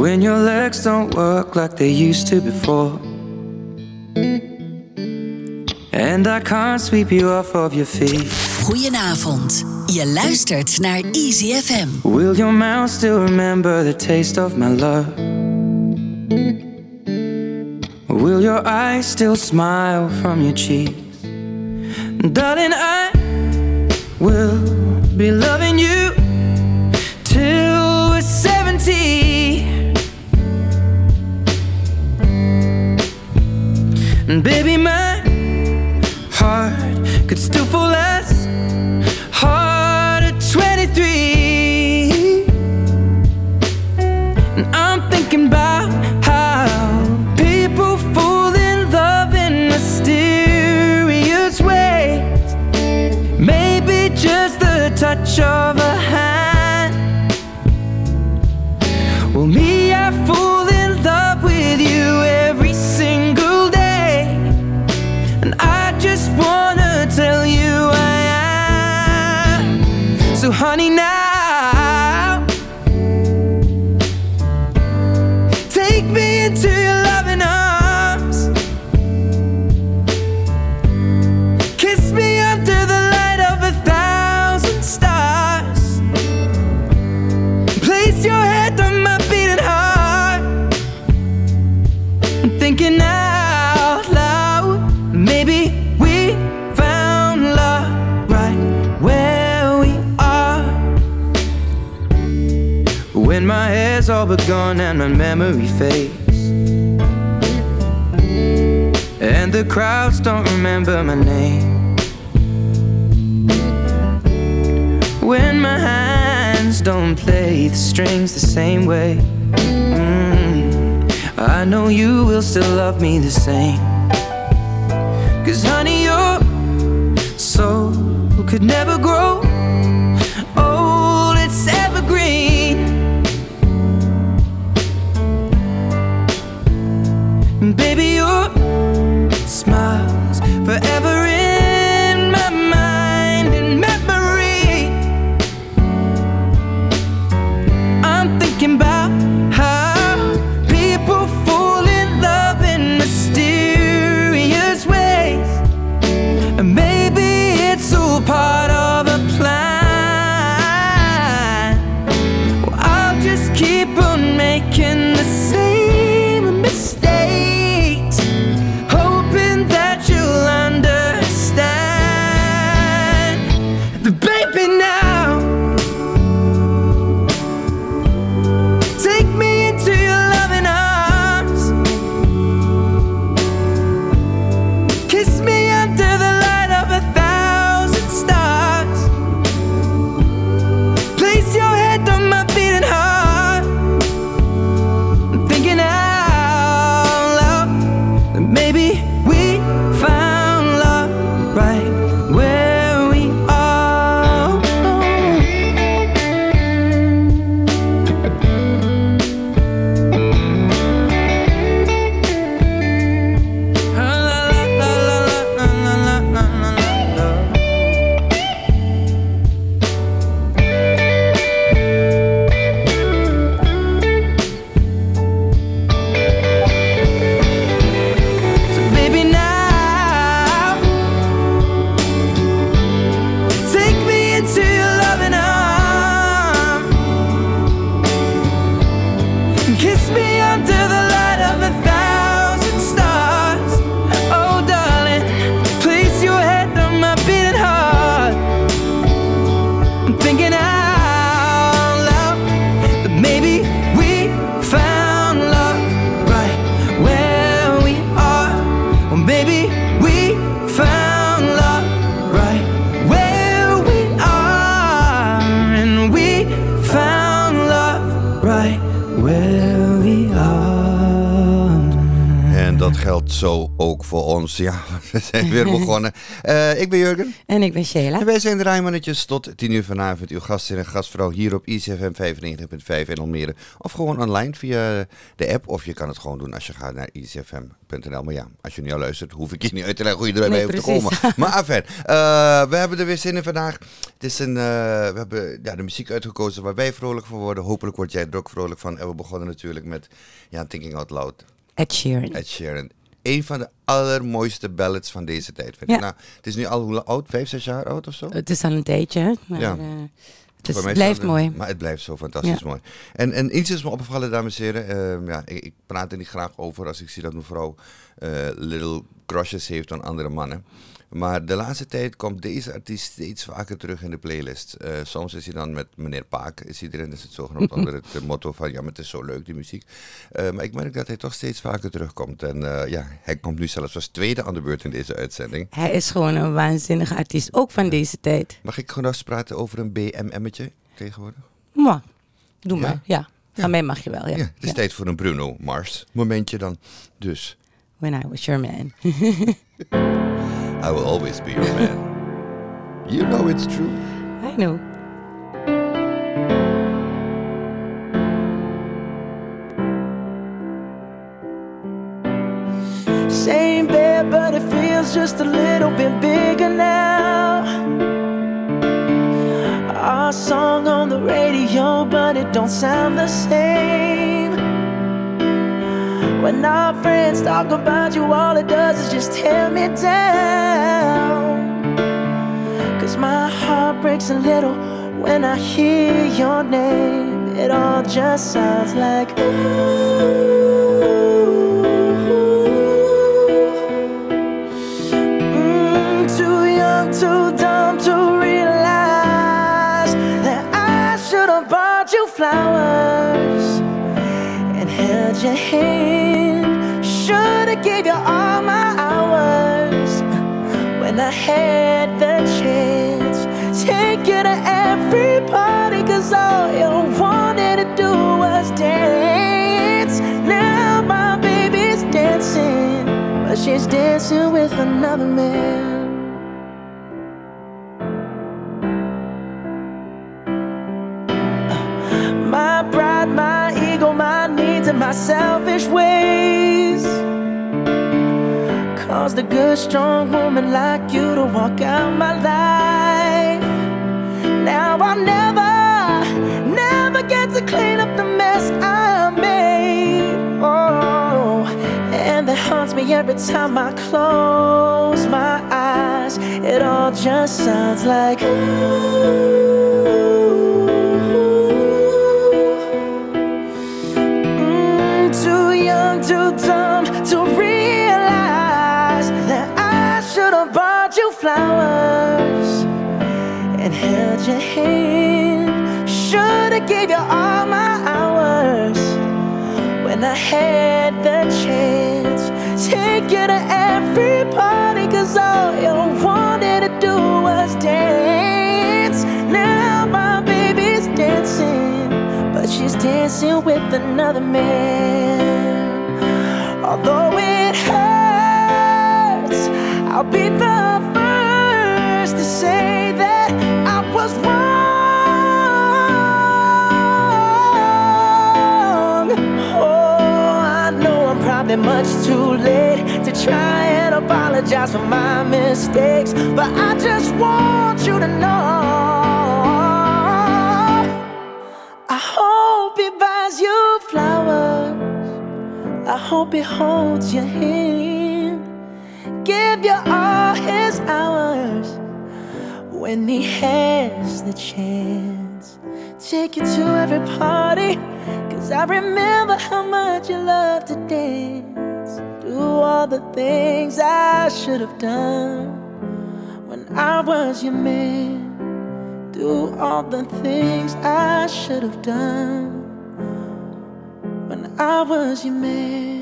when your legs don't work like they used to before. And I can't sweep you off of your feet. Goedenavond. Je luistert naar Easy FM. Will your mouth still remember the taste of my love? Will your eyes still smile from your cheeks? Darling, I will be loving you till we're 70. And baby, my heart could still fall out. gone and my memory fades. And the crowds don't remember my name. When my hands don't play the strings the same way, mm, I know you will still love me the same. Cause honey, your soul could never grow. forever we zijn weer begonnen. Uh, ik ben Jurgen. En ik ben Sheila. En wij zijn de Rijmannetjes tot 10 uur vanavond. Uw gastheer en gastvrouw hier op ICFM 95.5 in Almere. Of gewoon online via de app. Of je kan het gewoon doen als je gaat naar icfm.nl. Maar ja, als je nu al luistert, hoef ik je niet uit te leggen hoe je erbij nee, hoeft te komen. Maar afijn, uh, we hebben er weer zin in vandaag. Het is een, uh, we hebben ja, de muziek uitgekozen waar wij vrolijk van worden. Hopelijk word jij er ook vrolijk van. En we begonnen natuurlijk met ja, Thinking Out Loud. Ed Sheeran. Ed Sheeran. Een van de allermooiste ballads van deze tijd. Vind ja. ik. Nou, het is nu al hoe oud? Vijf, zes jaar oud of zo? Het is al een tijdje. Maar, ja. Uh, het blijft mooi. Maar het blijft zo fantastisch mooi. En, en iets is me opgevallen, dames en heren. Uh, ja, ik, ik, praat er niet graag over als ik zie dat mevrouw uh, little crushes heeft aan andere mannen. Maar de laatste tijd komt deze artiest steeds vaker terug in de playlist. Uh, soms is hij dan met meneer Paak, is erin, is het zogenaamd onder het uh, motto van ja, maar het is zo leuk die muziek. Uh, maar ik merk dat hij toch steeds vaker terugkomt. En ja, hij komt nu zelfs als tweede aan de beurt in deze uitzending. Hij is gewoon een waanzinnige artiest, ook van deze tijd. Mag ik gewoon eens praten over een BMM'tje tegenwoordig? Mwah. Doe ja? maar, ja. Van ja. mij mag je wel, ja. ja het is ja. tijd voor een Bruno Mars momentje dan. Dus. When I was your man. I will always be your man. You know it's true. I know. Same bed, but it feels just a little bit bigger now. Our song on the radio, but it don't sound the same. When our friends talk about you, all it does is just tear me down. Cause my heart breaks a little when I hear your name. It all just sounds like Mm, too young, too dumb to realize that I should have bought you flowers your hand. Should've gave you all my hours when I had the chance. Take you to every party, cause all you wanted to do was dance. Now my baby's dancing, but she's dancing with another man. My selfish ways caused a good, strong woman like you to walk out my life. Now I'll never, never get to clean up the mess I made. Oh, and that haunts me every time I close my eyes. It all just sounds like ooh. Too dumb to realize that I should have bought you flowers and held your hand. Should have gave you all my hours when I had the chance. Take you to every party, cause all you wanted to do was dance. Now my baby's dancing, but she's dancing with another man. Although it hurts, I'll be the first to say that I was wrong. Oh, I know I'm probably much too late to try and apologize for my mistakes, but I just want you to know. Hope he holds your hand, give you all his hours when he has the chance. Take you to every party, cause I remember how much you love to dance. Do all the things I should have done when I was your man. Do all the things I should have done. When I was your man.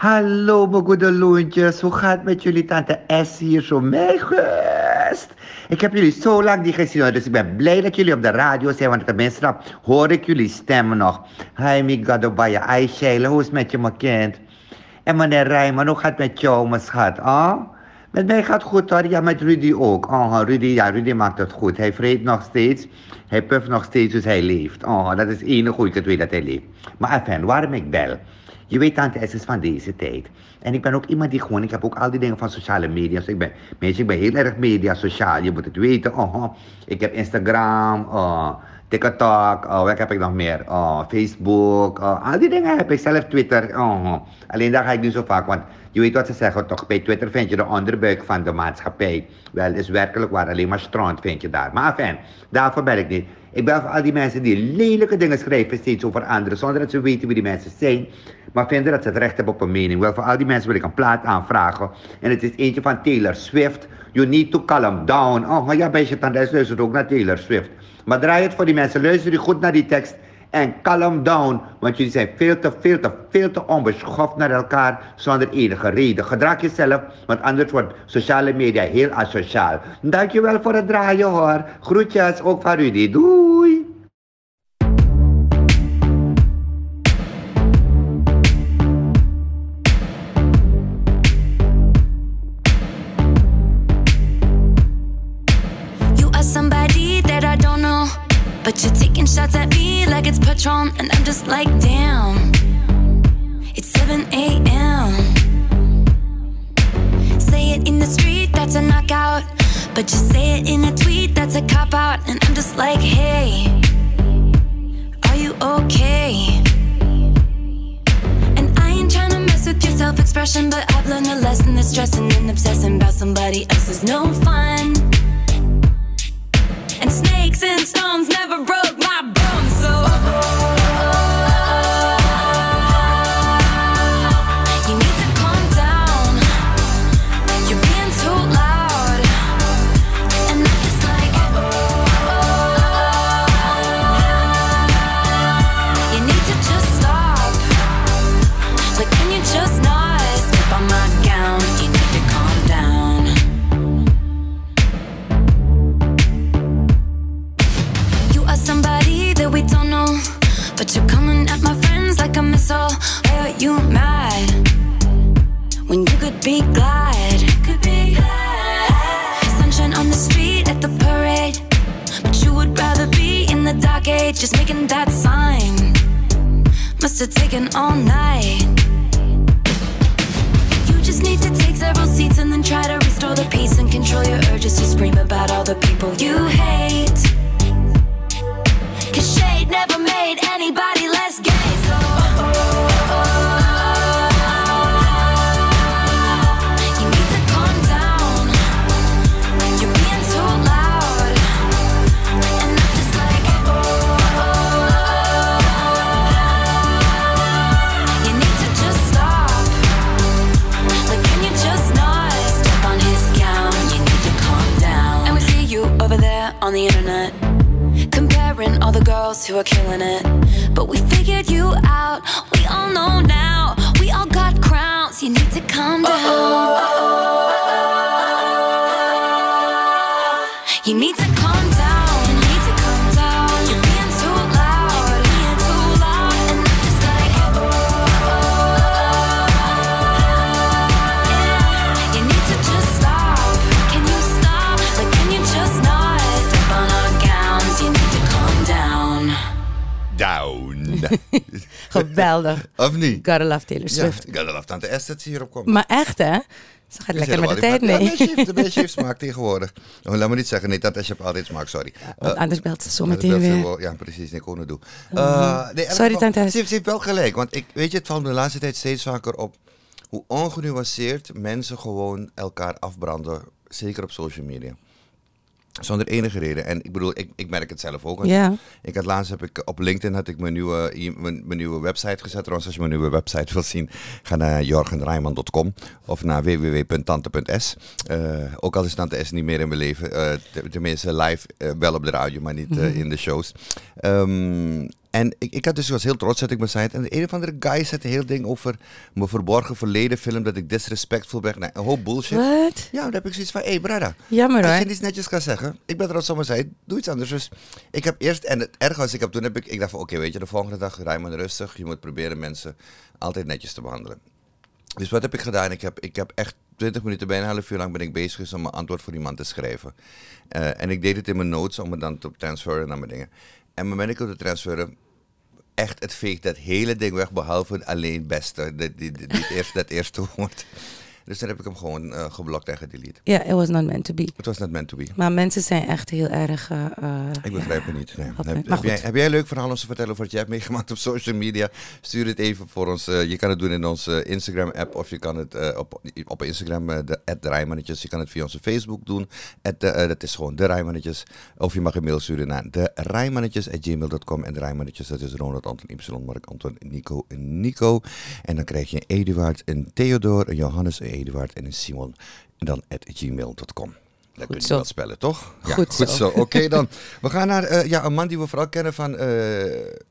Hallo mijn goede loontjes, hoe gaat het met jullie tante S hier zo? Best. Ik heb jullie zo lang niet gezien, dus ik ben blij dat jullie op de radio zijn, want tenminste hoor ik jullie stemmen nog. Hi, mi gadobaya, ai Sheila, hoe is het met je, mijn kind? En meneer Rijman, hoe gaat het met jou, mijn schat? Oh? Met mij gaat het goed hoor, ja met Rudy ook. Oh, Rudy, ja, Rudy maakt het goed. Hij vreet nog steeds, hij puft nog steeds dus hij leeft. Oh, dat is het enige goed, ik weet dat hij leeft. Maar enfin, waarom ik bel? Je weet, tante S is van deze tijd. En ik ben ook iemand die gewoon, ik heb ook al die dingen van sociale media. Dus ik ben, mensen, ik ben heel erg media sociaal, je moet het weten. Oh, ik heb Instagram, oh, TikTok, oh, wat heb ik nog meer? Facebook, al die dingen heb ik zelf, Twitter. Oh, alleen daar ga ik niet zo vaak, want je weet wat ze zeggen toch, bij Twitter vind je de onderbuik van de maatschappij. Wel, is werkelijk waar, alleen maar stront vind je daar. Maar enfin, daarvoor ben ik niet. Ik ben voor al die mensen die lelijke dingen schrijven steeds over anderen, zonder dat ze weten wie die mensen zijn, maar vinden dat ze het recht hebben op een mening. Wel, voor al die mensen wil ik een plaat aanvragen. En het is eentje van Taylor Swift. You need to calm down. Oh, maar ja, bij je tandarts luistert ook naar Taylor Swift. Maar draai het voor die mensen. Luister goed naar die tekst. En calm down. Want jullie zijn veel te, veel te, veel te onbeschoft naar elkaar. Zonder enige reden. Gedraag jezelf. Want anders wordt sociale media heel asociaal. Dankjewel voor het draaien hoor. Groetjes ook van Rudy. Doei. Like, damn. It's 7 a.m. Say it in the street, that's a knockout. But you say it in a tweet, that's a cop out. And I'm just like, hey, are you okay? And I ain't trying to mess with your self expression, but I've learned a lesson that stressing and obsessing about somebody else is no fun. The peace and control your urges to scream about all the people you hate. Girls who are killing it. But we figured you out. We all know now. We all got crowns. You need to calm down. You Geweldig. of niet? Gotta love Taylor Ja, Swift. ik er af tante S dat ze hierop komt. Maar echt, hè? Ze gaat lekker met de tijd Ja, mee. meisje heeft, een meisje heeft smaak tegenwoordig. Oh, laat me niet zeggen, nee, tante S je hebt altijd smaak, sorry. Want Eh, anders belt ze zo maar meteen dat wil ze weer. wel- Ja, precies, nee, kon het doen. Eh, nee, Sorry, tante S. Ze heeft, ze heeft wel gelijk, want ik, weet je, het valt me de laatste tijd steeds vaker op hoe ongenuanceerd mensen gewoon elkaar afbranden, zeker op social media. Zonder enige reden. En ik bedoel, ik, ik merk het zelf ook. Ja. Ik had laatst heb ik op LinkedIn had ik mijn nieuwe, mijn, mijn nieuwe website gezet. Trouwens, als je mijn nieuwe website wil zien, ga naar jorgenrijman.com of naar www.tante.s. Eh, ook al is Tante S niet meer in mijn leven. eh, te- tenminste live eh, wel op de radio, maar niet eh, in de shows. Ehm, En ik, ik had dus, was heel trots dat ik mijn site. En de een of andere guy zette heel ding over mijn verborgen verleden film. Dat ik disrespectful ben. Nee, een hoop bullshit. Wat? Ja, dan heb ik zoiets van, hé hey, brada. Jammer Als hoor. je iets netjes kan zeggen, ik ben trots op mijn site, doe iets anders. Dus ik heb eerst, en het erg was, ik heb toen heb ik, ik dacht van, oké, weet je, de volgende dag, Rijman rustig. Je moet proberen mensen altijd netjes te behandelen. Dus wat heb ik gedaan? Ik heb, ik heb echt 20 minuten, bijna een half uur lang ben ik bezig geweest om een antwoord voor iemand te schrijven. Eh, en ik deed het in mijn notes om het dan te transferen naar mijn dingen. En op moment ik het transferen, echt, het veegt dat hele ding weg, behalve alleen beste, die, die, die, dat eerste woord. Dus dan heb ik hem gewoon eh, geblokt en gedelete. Ja, it was not meant to be. Het was not meant to be. Maar mensen zijn echt heel erg... eh, eh, Ik begrijp het niet. Nee. Heb, maar heb, jij, goed. heb jij een leuk verhaal om te vertellen over wat jij hebt meegemaakt op social media? Stuur het even voor ons. je kan het doen in onze Instagram-app of je kan het op, op Instagram, de, Rijmannetjes. Je kan het via onze Facebook doen. At dat is gewoon de Rijmannetjes. Of je mag een mail sturen naar de Rijmannetjes.gmail.com. En de Rijmannetjes, dat is Ronald Anton Y, Mark Anton, Nico en Nico. En dan krijg je een Eduard, een Theodor, een Johannes, een Eduard en een Simon. En dan at gmail.com. Dat kun je wel spellen, toch? Ja, Goed goed zo. zo. Oké dan. We gaan naar eh, ja, een man die we vooral kennen van... eh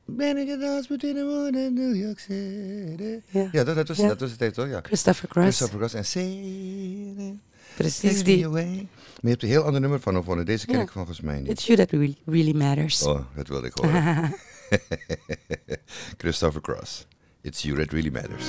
ben ik het als the and New York City. Ja. Ja, dat, dat, was, Ja. dat was het toch? Ja. Christopher Cross. Christopher Cross en Sailing Precies die. Maar je hebt een heel ander nummer van gevonden. Deze ken ik volgens mij niet. It's you that really, really matters. Oh, dat wilde ik horen. Christopher Cross. It's you that really matters.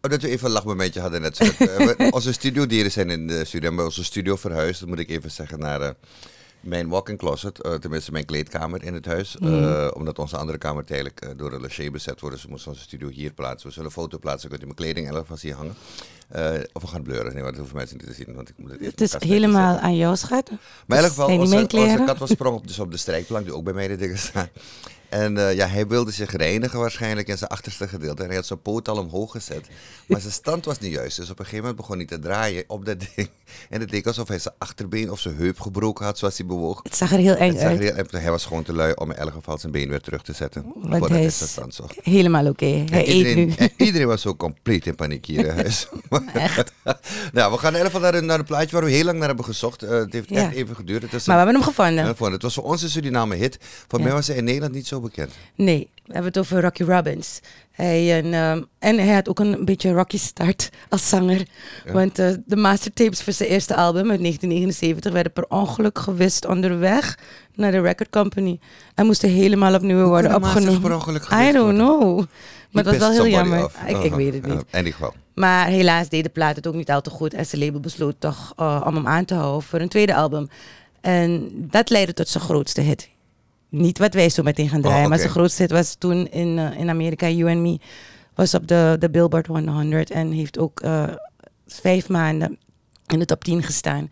Dat we even een lachmomentje hadden net. uh, onze studiodieren zijn in de studio. We onze studio verhuisd, dat moet ik even zeggen, naar uh, mijn walk-in closet. Uh, tenminste, mijn kleedkamer in het huis. Mm. omdat onze andere kamer tijdelijk door een loge bezet wordt. Dus we moesten onze studio hier plaatsen. We zullen een foto plaatsen. Kunt u mijn kleding elke hier hangen. of we gaan bleuren. Nee, want dat hoeven mensen niet te zien. Want ik moet het, het is helemaal aan jou, schat. Maar in ieder geval, onze, onze kat was sprong op, dus op de strijkplank, die ook bij mij de dingen staan. En uh, ja, hij wilde zich reinigen waarschijnlijk in zijn achterste gedeelte. En hij had zijn poot al omhoog gezet. Maar zijn stand was niet juist. Dus op een gegeven moment begon hij te draaien op dat ding. En het leek alsof hij zijn achterbeen of zijn heup gebroken had, zoals hij bewoog. Het zag er heel eng uit. Heel, hij was gewoon te lui om in elk geval zijn been weer terug te zetten. Want hij is stand zocht. helemaal oké. Hij iedereen, eet nu. Iedereen was zo compleet in paniek hier in huis. echt? nou, we gaan in ieder geval naar een, naar een plaatje waar we heel lang naar hebben gezocht. Uh, het heeft echt even geduurd. Het maar we hebben hem gevonden. Het was voor ons een Suriname hit. Voor mij was hij in Nederland niet zo bekend. Nee, we hebben het over Rocky Robbins. Hij, en, um, en hij had ook een beetje rocky start als zanger. Want uh, de mastertapes voor zijn eerste album uit 1979 werden per ongeluk gewist onderweg naar de record company. En moesten helemaal opnieuw worden opgenomen. Per ongeluk gewist I don't know. Maar dat was wel heel jammer. Ik, ik, weet het niet. in ieder geval. Maar helaas deed de plaat het ook niet al te goed. En zijn label besloot toch uh, om hem aan te houden voor een tweede album. En dat leidde tot zijn grootste hit niet wat wij zo meteen gaan draaien. Oh, maar zijn grootste hit was toen in, uh, in Amerika, You and Me. Was op de, de Billboard 100 en heeft ook uh, vijf maanden in de top 10 gestaan.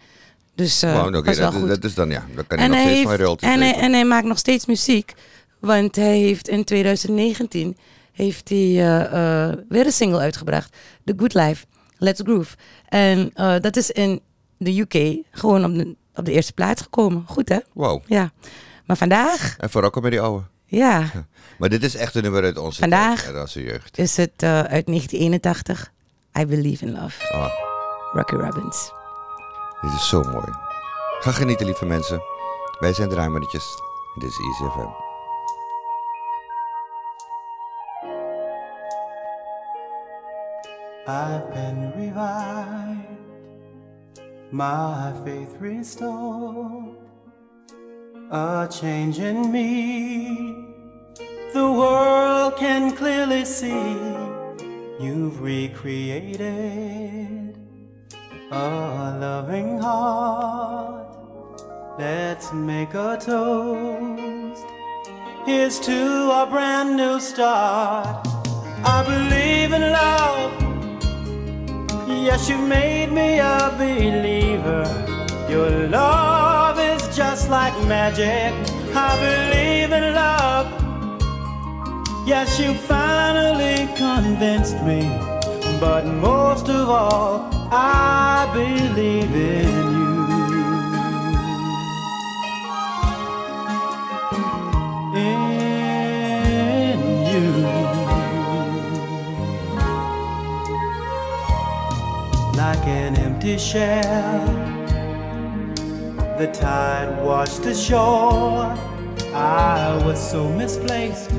Dus uh, wow, okay, dat, goed. dat is dan ja, dat kan hij nog steeds heeft, en hij, en hij maakt nog steeds muziek. Want hij heeft in 2019 heeft hij, weer een single uitgebracht. The Good Life, Let's Groove. En dat is in de UK gewoon op de, op de eerste plaats gekomen. Goed hè? Wow. Ja. Maar vandaag... En vooral ook met die oude. Ja. Maar dit is echt een nummer uit onze vandaag tijd, onze jeugd. is het uh, uit 1981. I Believe in Love. Oh. Rocky Robbins. Dit is zo mooi. Ga genieten, lieve mensen. Wij zijn draaimannetjes. Dit is Easy FM. I've been revived, my faith restored. A change in me. The world can clearly see you've recreated a loving heart. Let's make a toast. Here's to a brand new start. I believe in love. Yes, you've made me a believer. Your love just like magic. I believe in love. Yes, you finally convinced me. But most of all, I believe in you. In you. Like an empty shell the tide washed ashore. I was so misplaced.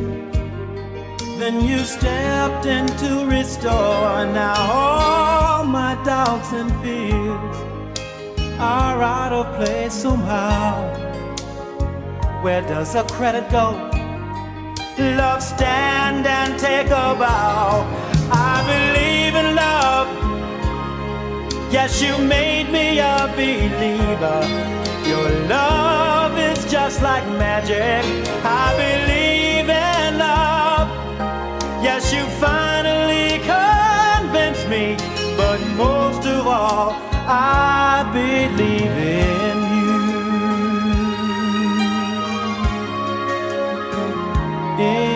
Then you stepped in to restore. Now all my doubts and fears are out of place somehow. Where does a credit go? Love stand and take a bow. I believe in love. Yes, you made me a believer. Your love is just like magic. I believe in love. Yes, you finally convinced me. But most of all, I believe in you. In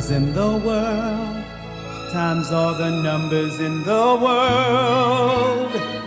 numbers in the world, times all the numbers in the world.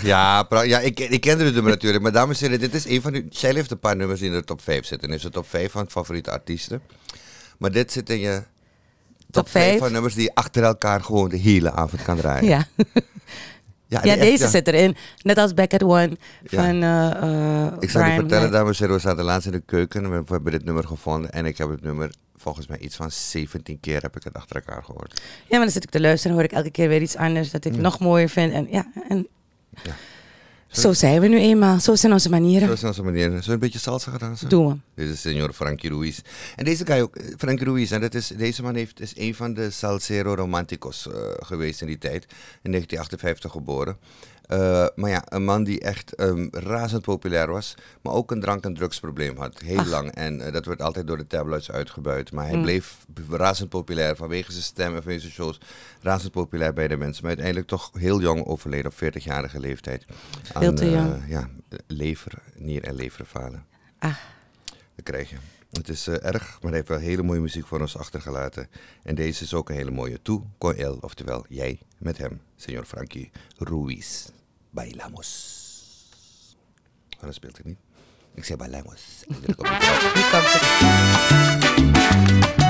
Prachtig. Ja, pra ja ik, ik kende het nummer natuurlijk. Maar dames en heren, dit is een van die... Zij heeft een paar nummers die in de top 5 zitten. En is de top 5 van favoriete artiesten. Maar dit zit in je top, 5 van nummers die je achter elkaar gewoon de hele avond kan draaien. Ja. Ja, Ja, deze echt, ja. zit erin. Net als Back at One Ja. van eh eh Ik zal je vertellen, dames en heren, we zaten laatst in de keuken en we hebben dit nummer gevonden. En ik heb het nummer volgens mij iets van 17 keer heb ik het achter elkaar gehoord. Ja, maar dan zit ik te luisteren en hoor ik elke keer weer iets anders dat ik nog mooier vind. En ja, en Ja. zo zijn we nu eenmaal. Zo zijn onze manieren. Zo is onze manier. Zullen we een beetje salsa gaan dansen? Doen we. Dit is senor Frankie Ruiz. En deze guy ook, eh, Frankie Ruiz, en dat is, deze man heeft, is een van de salsero romanticos eh, geweest in die tijd. In 1958 geboren. Eh, maar ja, een man die echt ehm, razend populair was, maar ook een drank- en drugsprobleem had. Heel lang. En eh, dat werd altijd door de tabloids uitgebuit. Maar hij Mm. bleef razend populair vanwege zijn stem en vanwege zijn shows. Razend populair bij de mensen. Maar uiteindelijk toch heel jong overleden op 40-jarige leeftijd. Veel te eh, jong. ja, lever, nier- en leverfalen. Ah. Dat krijg je. Het is erg, maar hij heeft wel hele mooie muziek voor ons achtergelaten. En deze is ook een hele mooie. Tu con él, oftewel jij met hem, señor Frankie Ruiz. Bailamos. Waarom speelt niet? Ik zei bailamos.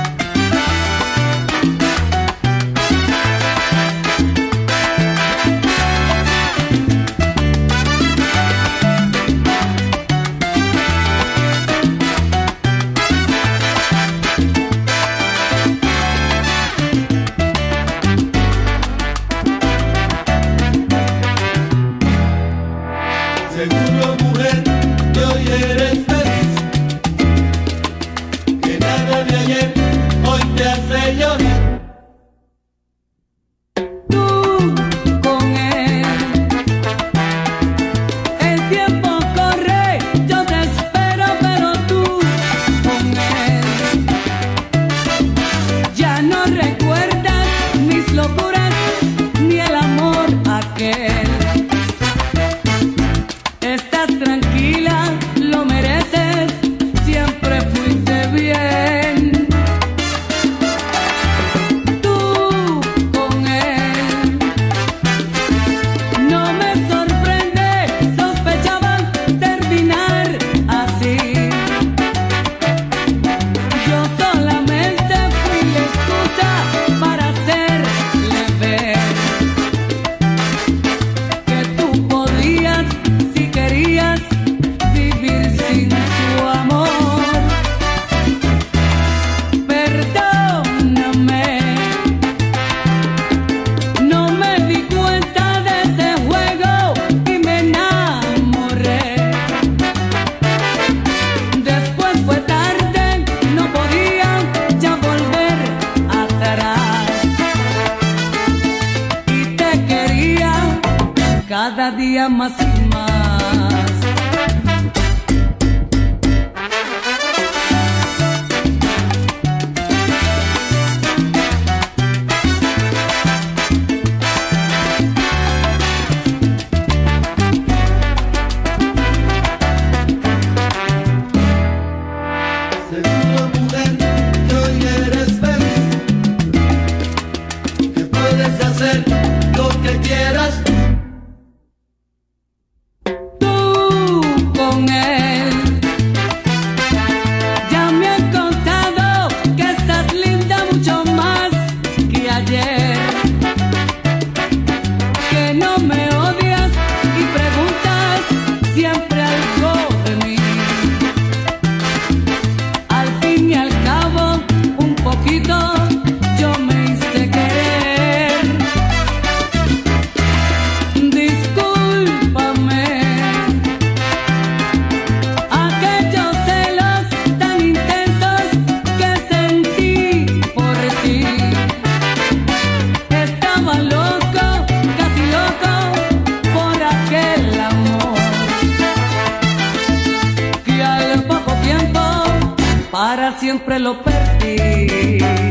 siempre lo perdí.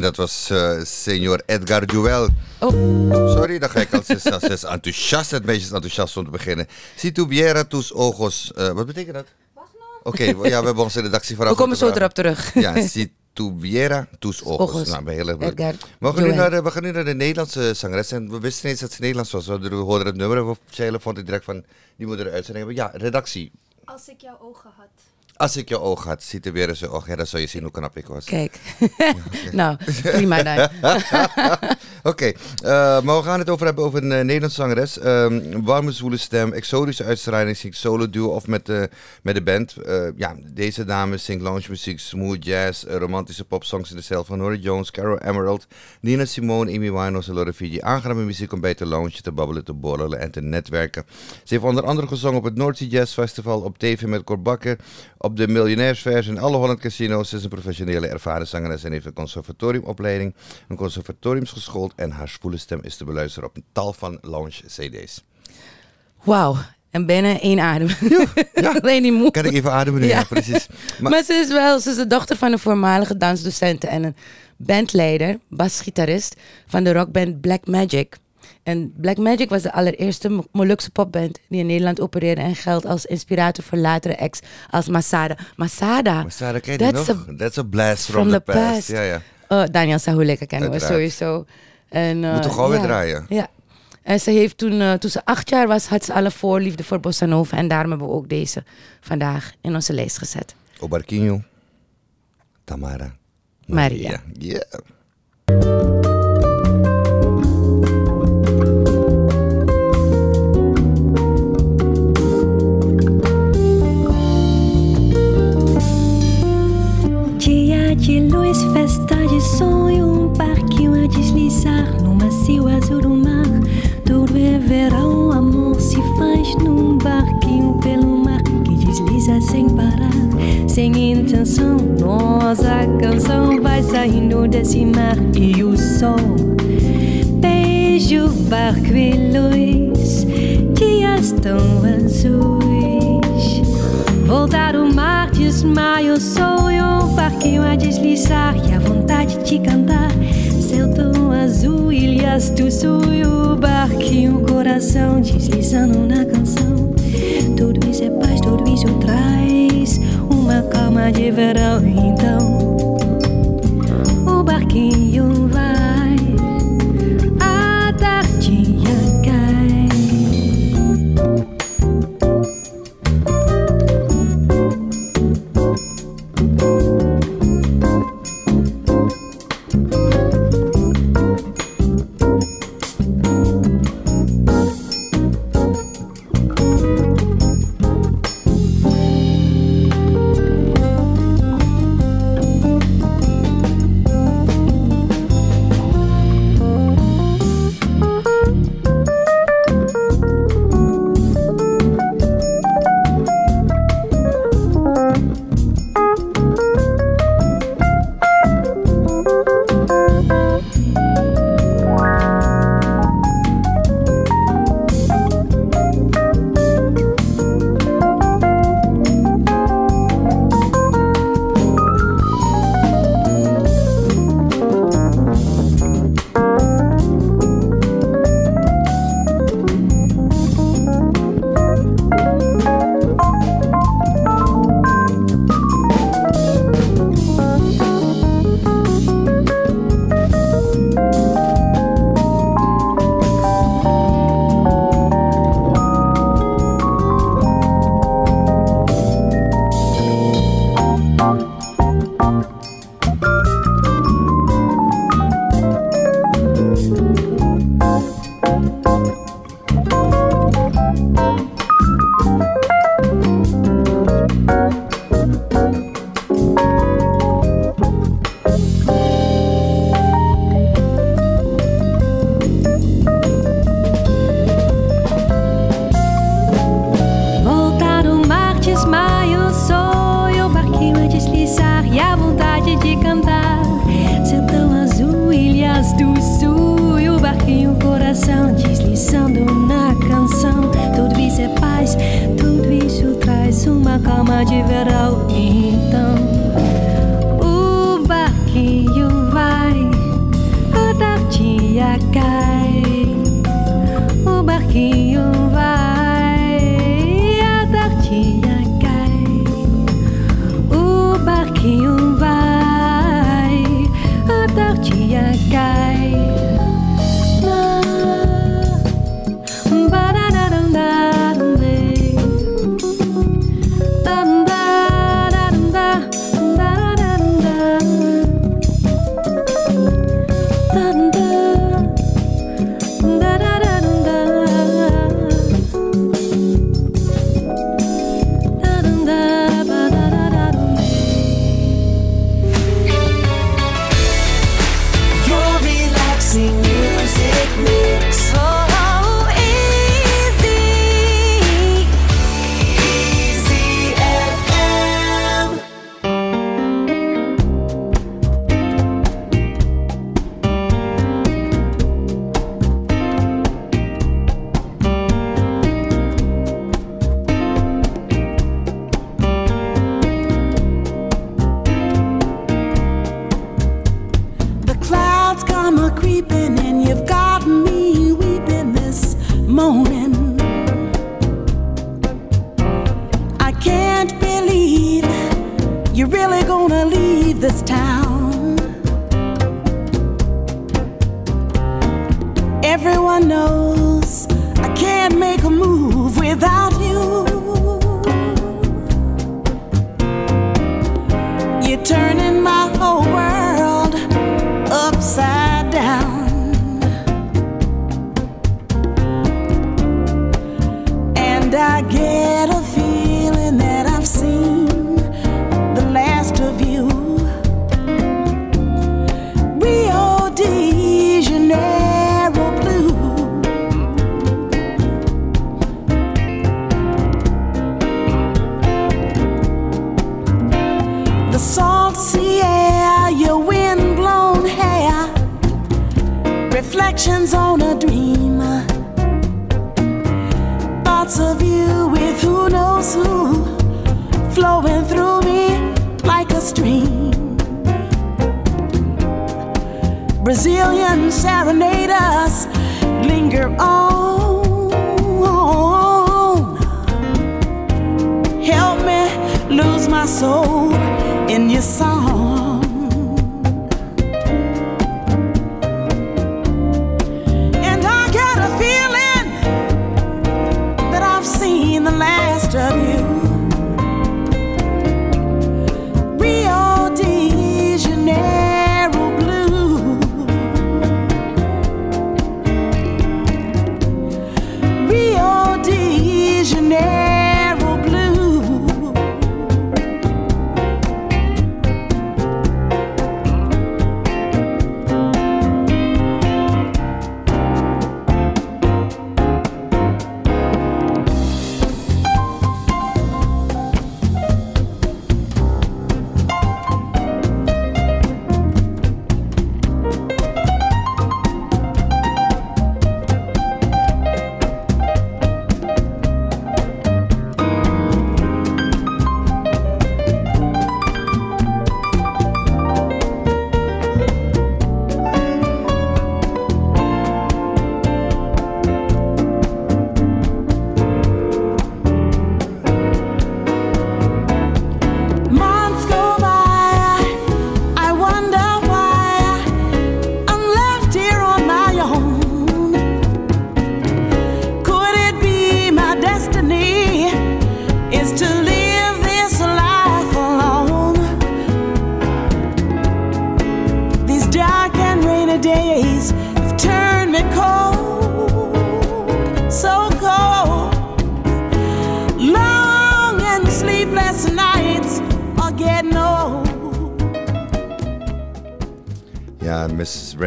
En dat was eh senior Edgar Duel. Oh. Sorry, dan ga ik als is enthousiast. Het meisje is enthousiast om te beginnen. Si tuviera tus ojos. eh, wat betekent dat? Oké, ja, we hebben onze redactie vooraf. We komen zo moeten erop terug. Ja, si tuviera tus ojos. Ojos. Nou, ben heel erg. Edgar we gaan, nu naar, de- we gaan nu naar de Nederlandse zangeres. En we wisten niet eens dat ze Nederlands was. We hoorden het nummer en we vond ik direct van... Die moet er een uitzending hebben. Ja, redactie. Als ik jouw ogen had. Als ik je oog had, ziet er weer eens een oog. Ja, dan zou je zien hoe knap ik was. Kijk. nou, prima dan. Oké, eh, maar we gaan het over hebben over een eh, Nederlandse zangeres. Ehm, warme, zwoele stem, exotische uitstraling, zingt solo duo of met, de met de band. Eh, ja, deze dame zingt lounge muziek, smooth jazz, romantische popsongs in de stijl van Nora Jones, Carol Emerald, Nina Simone, Amy Winehouse en Laura Fiji. Aangename muziek om bij te loungen, te babbelen, te borrelen en te netwerken. Ze heeft onder andere gezongen op het North Jazz Festival, op tv met Cor Bakker, op de Miljonairsvers in alle Holland Casinos. Ze is een professionele ervaren zangeres en heeft een conservatoriumopleiding, een conservatoriumsgeschoold en haar zwoele stem is te beluisteren op een tal van lounge cd's. Wauw. En bijna één adem. Alleen moe. Kan ik even ademen nu? Ja, precies. Maar, Maar, ze is wel, ze is de dochter van een voormalige dansdocent en een bandleider, basgitarist van de rockband Black Magic. En Black Magic was de allereerste Mo- Molukse popband die in Nederland opereerde en geldt als inspirator voor latere acts als Masada. Masada. maar Sarah, ken je That's nog? a- That's a blast from, from the, the past. past. Ja, ja. Oh, Daniel Sahuleka kennen we sowieso. En, eh, Moeten we gewoon weer draaien. Ja. En ze heeft toen, eh, toen ze acht jaar was, had ze alle voorliefde voor Bossa Nova. En daarom hebben we ook deze vandaag in onze lijst gezet. Obarquinho, Tamara, Maria. Yeah. Deslizar no macio azul do mar. Tudo é verão, amor se faz num barquinho pelo mar que desliza sem parar, sem intenção. Nossa canção vai saindo desse mar e o sol beija o barco e luz, dias tão azuis. Voltar o mar, desmaio, sonho, um barquinho a deslizar e a vontade azul, ilhas do sul, e o barquinho, coração deslizando na canção. Tudo isso é paz, tudo isso traz uma calma de verão. Reflections on a dream. Thoughts of you with who knows who flowing through me like a stream. Brazilian serenaders linger on. Help me lose my soul in your song.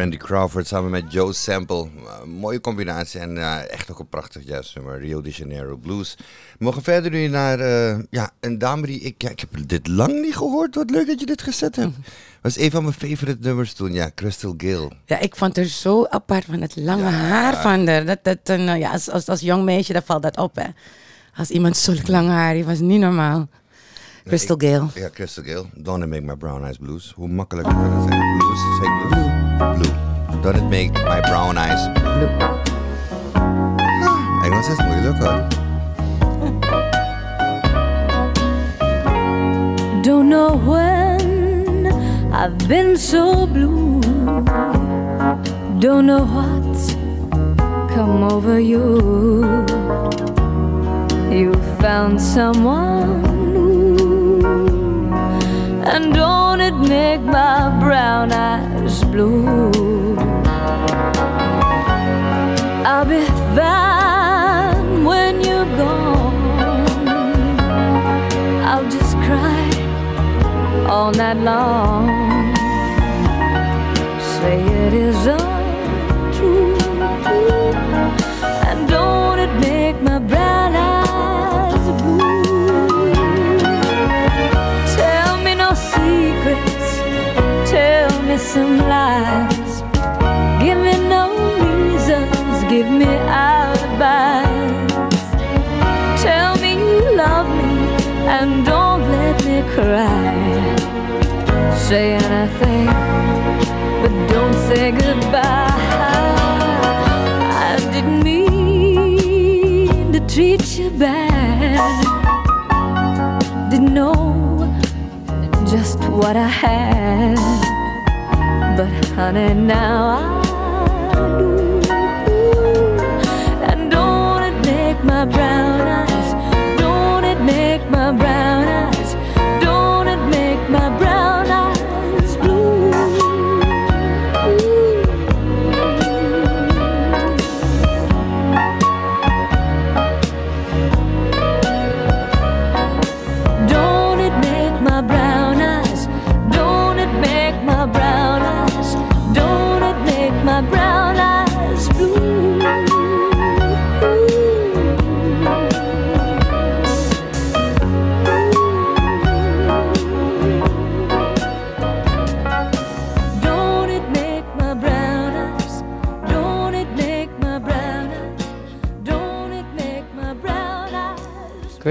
Randy Crawford samen met Joe Sample. Uh, mooie combinatie en uh, echt ook een prachtig jazznummer. Rio de Janeiro Blues. We mogen verder nu naar uh, ja, een dame die ik... Ja, ik heb dit lang niet gehoord. Wat leuk dat je dit gezet hebt. was een van mijn favorite nummers toen. Ja, Crystal Gale. Ja, ik vond er zo apart van het lange haar van haar. Dat, dat, een, ja, als, als, als jong meisje, dan valt dat op, hè. Als iemand zulk lang haar, die was niet normaal. Crystal Nee, Gale. Ja, Crystal Gale. Don't make my brown eyes blues. Hoe makkelijk kan het zijn? Blues? Blue. Don't it make my brown eyes blue. Ah, Engels is moeilijk hoor. Don't know when I've been so blue. Don't know what's come over you. You found someone. And don't it make my brown eyes blue? I'll be fine when you're gone. I'll just cry all night long. Me some lies. Give me no reasons, give me alibis. Tell me you love me and don't let me cry. Say anything, but don't say goodbye. I didn't mean to treat you bad. Didn't know just what I had. But honey, now I do. And don't it make my brown eyes? Don't it make my brown eyes?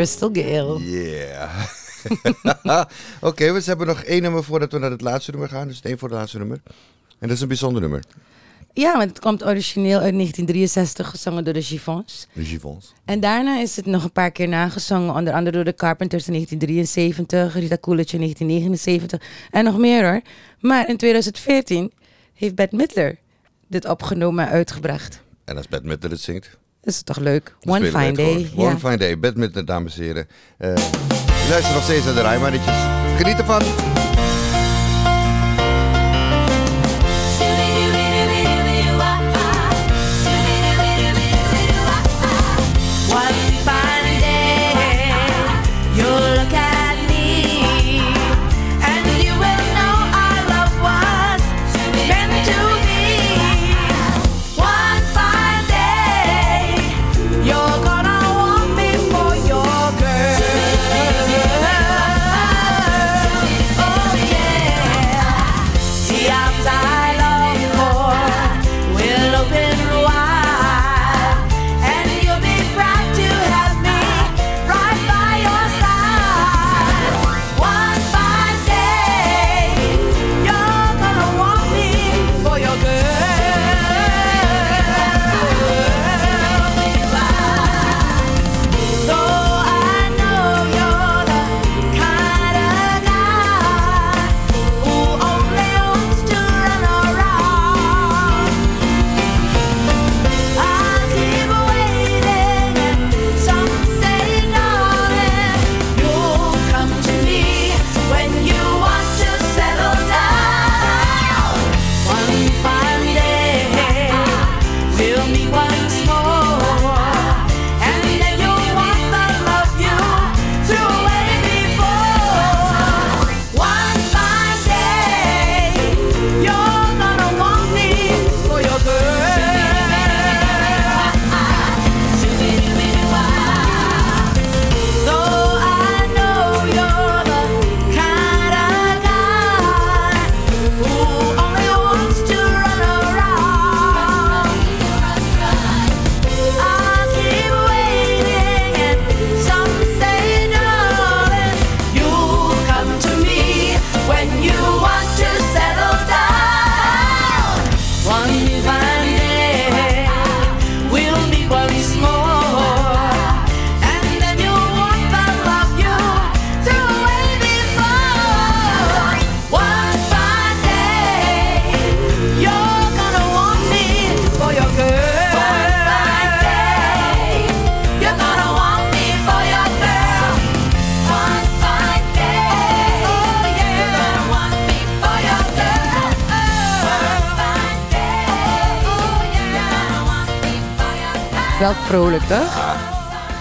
Crystal Gale. Yeah. Oké, we hebben nog één nummer voordat we naar het laatste nummer gaan. Dus één voor het laatste nummer. En dat is een bijzonder nummer. Ja, want het komt origineel uit 1963, gezongen door de Chiffons. De Givons. En daarna is het nog een paar keer nagezongen, onder andere door de Carpenters in 1973, Rita Coolidge in 1979 en nog meer hoor. Maar in 2014 heeft Bette Midler dit opgenomen en uitgebracht. En als Bette Midler het zingt. Dat is toch leuk? dan One Fine Day. gewoon. One ja. Fine Day. Midler, dames en heren. Eh je luistert nog steeds naar de Rijmannetjes. Geniet ervan.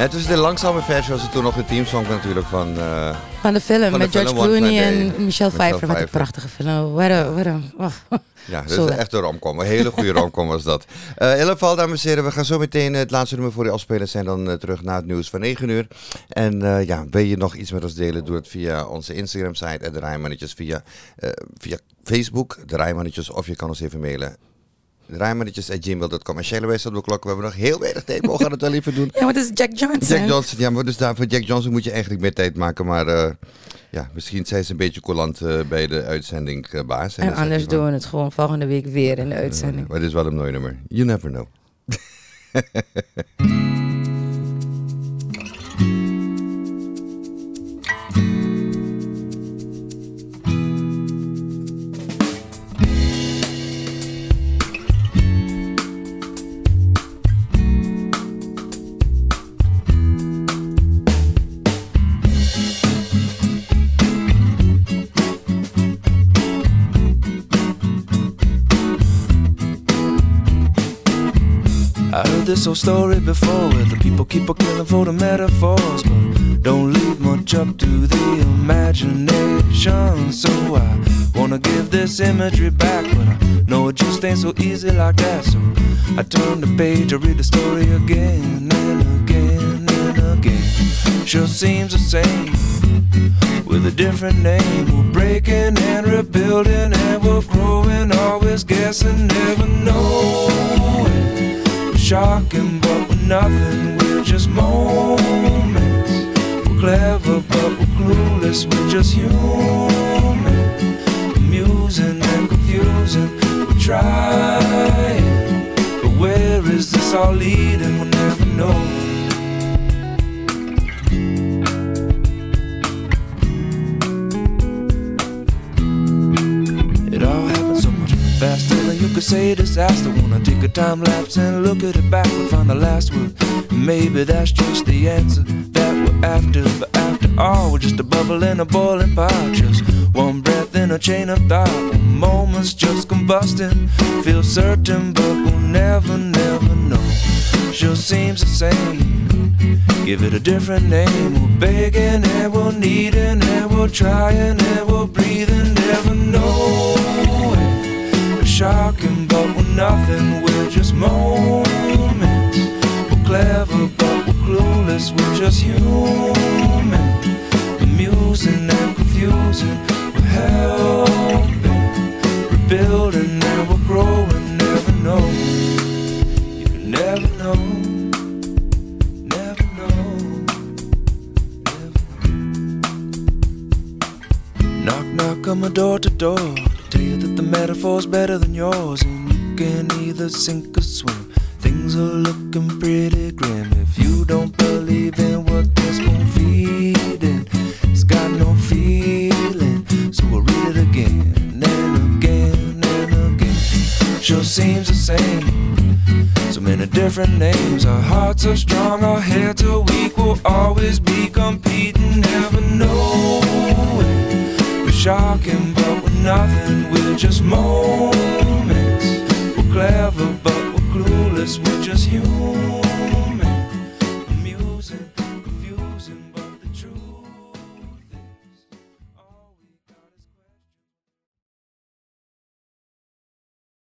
Het is de langzame versie, was het toen nog de teamsong natuurlijk van... eh, Van de film Van de met George film Clooney en Michelle Michelle Pfeiffer. Wat een prachtige film. Wat een, wat een, oh. Ja, dat is echt een romcom. Een hele goede romcom was dat. Eh in ieder geval, dames en heren, we gaan zo meteen het laatste nummer voor je afspelen. Zijn dan eh, terug naar het nieuws van 9 uur. En ja, wil je nog iets met ons delen? Doe het via onze Instagram-site, de Rijmannetjes, via, via Facebook, de Rijmannetjes, of je kan ons even mailen. Rijmannetjes.gmail.com. En Shelley wijst op de klok. We hebben nog heel weinig tijd. We gaan het wel even doen. Ja, maar dat is Jack Johnson. Jack Johnson, ja, maar dus daar, voor Jack Johnson moet je eigenlijk meer tijd maken. Maar eh, ja, misschien zijn ze een beetje coulant eh, bij de uitzending, baas. En anders doen we het gewoon volgende week weer in de uitzending. Maar dit is wel een mooi nummer. You never know. this whole story before where the people keep a killing for the metaphors, but don't leave much up to the imagination. So I wanna give this imagery back, but I know it just ain't so easy like that. So I turn the page, I read the story again and again and again. Sure seems the same with a different name. We're breaking and rebuilding, and we're growing, always guessing, never knowing. Shocking, but we're nothing, we're just moments. We're clever, but we're clueless, we're just human. Amusing and confusing, we're trying. But where is this all leading? We'll never know. Faster than you could say disaster. Wanna take a time lapse and look at it back and find the last word. Maybe that's just the answer that we're after. But after all, we're just a bubble in a boiling pot. Just one breath in a chain of thought. Moments just combusting. Feel certain, but we'll never, never know. Sure seems the same. Give it a different name. We're begging and we're needing and we're trying and we're breathing, never knowing. We're shocking, but we're nothing. We're just moments. We're clever, but we're clueless. We're just human. Amusing and confusing. We're helping, rebuilding, and we're growing. Never know. You can never know. Never know. Knock, knock on my door to door. Tell you that the metaphor's better than yours. And you can either sink or swim. Things are looking pretty grim. If you don't believe in what this spoon feeding, it's got no feeling. So we'll read it again and again and again. Sure seems the same. So many different names. Our hearts are strong, our heads are weak. We'll always be competing, never knowing. We're shocking, but nothing. We're just moments. We're clever, but we're clueless. We're just human.